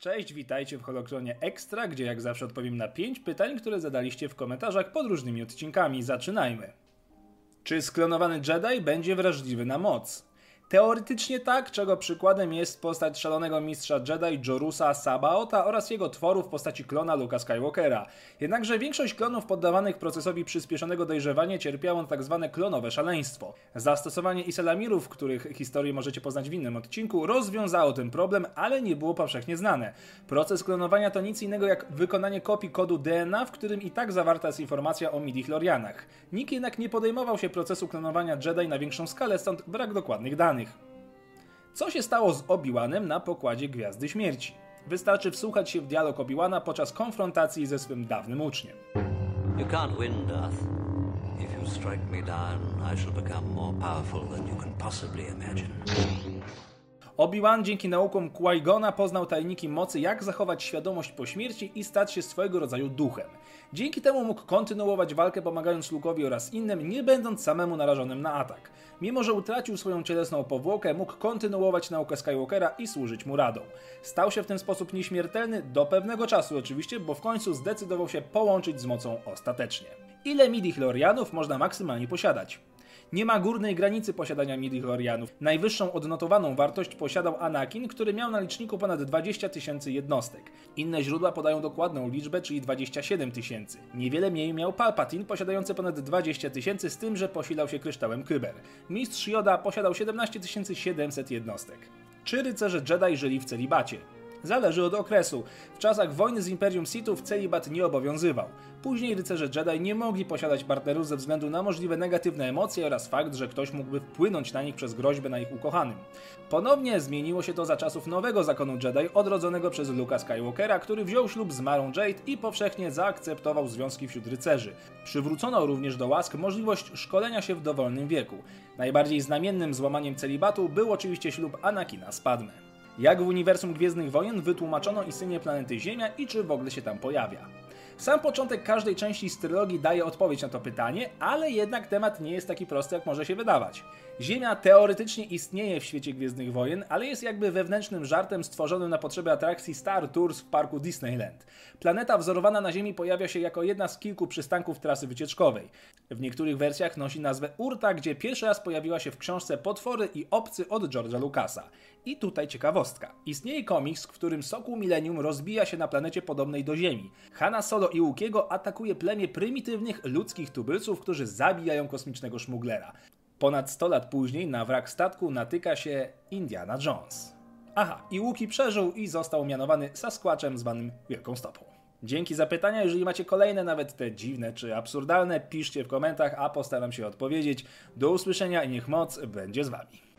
Cześć, witajcie w Holokronie Extra, gdzie jak zawsze odpowiem na 5 pytań, które zadaliście w komentarzach pod różnymi odcinkami. Zaczynajmy. Czy sklonowany Jedi będzie wrażliwy na moc? Teoretycznie tak, czego przykładem jest postać szalonego mistrza Jedi Jorusa Sabaota oraz jego tworu w postaci klona Luka Skywalkera. Jednakże większość klonów poddawanych procesowi przyspieszonego dojrzewania cierpiało na tzw. Tak klonowe szaleństwo. Zastosowanie Iselamirów, których historię możecie poznać w innym odcinku, rozwiązało ten problem, ale nie było powszechnie znane. Proces klonowania to nic innego jak wykonanie kopii kodu DNA, w którym i tak zawarta jest informacja o midi-chlorianach. Nikt jednak nie podejmował się procesu klonowania Jedi na większą skalę, stąd brak dokładnych danych. Co się stało z Obi-Wanem na pokładzie Gwiazdy Śmierci? Wystarczy wsłuchać się w dialog Obi-Wana podczas konfrontacji ze swym dawnym uczniem. You can't win, Darth. If you strike me down, I shall become more powerful than you can possibly imagine. Obi-Wan dzięki naukom Qui-Gona poznał tajniki mocy, jak zachować świadomość po śmierci i stać się swojego rodzaju duchem. Dzięki temu mógł kontynuować walkę pomagając Luke'owi oraz innym, nie będąc samemu narażonym na atak. Mimo, że utracił swoją cielesną powłokę, mógł kontynuować naukę Skywalkera i służyć mu radą. Stał się w ten sposób nieśmiertelny do pewnego czasu oczywiście, bo w końcu zdecydował się połączyć z mocą ostatecznie. Ile midi-chlorianów można maksymalnie posiadać? Nie ma górnej granicy posiadania midichlorianów. Najwyższą odnotowaną wartość posiadał Anakin, który miał na liczniku ponad 20 tysięcy jednostek. Inne źródła podają dokładną liczbę, czyli 27 tysięcy. Niewiele mniej miał Palpatine, posiadający ponad 20 tysięcy, z tym, że posilał się kryształem Kyber. Mistrz Yoda posiadał 17 700 jednostek. Czy rycerze Jedi żyli w celibacie? Zależy od okresu. W czasach wojny z Imperium Sithów celibat nie obowiązywał. Później rycerze Jedi nie mogli posiadać partnerów ze względu na możliwe negatywne emocje oraz fakt, że ktoś mógłby wpłynąć na nich przez groźbę na ich ukochanym. Ponownie zmieniło się to za czasów nowego zakonu Jedi odrodzonego przez Luka Skywalkera, który wziął ślub z Marą Jade i powszechnie zaakceptował związki wśród rycerzy. Przywrócono również do łask możliwość szkolenia się w dowolnym wieku. Najbardziej znamiennym złamaniem celibatu był oczywiście ślub Anakina z Padme jak w uniwersum Gwiezdnych Wojen wytłumaczono istnienie planety Ziemia i czy w ogóle się tam pojawia. Sam początek każdej części z trylogii daje odpowiedź na to pytanie, ale jednak temat nie jest taki prosty, jak może się wydawać. Ziemia teoretycznie istnieje w świecie Gwiezdnych Wojen, ale jest jakby wewnętrznym żartem stworzonym na potrzeby atrakcji Star Tours w parku Disneyland. Planeta wzorowana na Ziemi pojawia się jako jedna z kilku przystanków trasy wycieczkowej. W niektórych wersjach nosi nazwę Urta, gdzie pierwszy raz pojawiła się w książce Potwory i Obcy od George'a Lucasa. I tutaj ciekawostka. Istnieje komiks, w którym Sokół Millennium rozbija się na planecie podobnej do Ziemi. Hanna Solo i Łukiego atakuje plemię prymitywnych ludzkich tubylców, którzy zabijają kosmicznego szmuglera. Ponad 100 lat później na wrak statku natyka się Indiana Jones. Aha, i Łuki przeżył i został mianowany Sasquatchem zwanym Wielką Stopą. Dzięki za pytania. Jeżeli macie kolejne, nawet te dziwne czy absurdalne, piszcie w komentarzach, a postaram się odpowiedzieć. Do usłyszenia i niech moc będzie z Wami.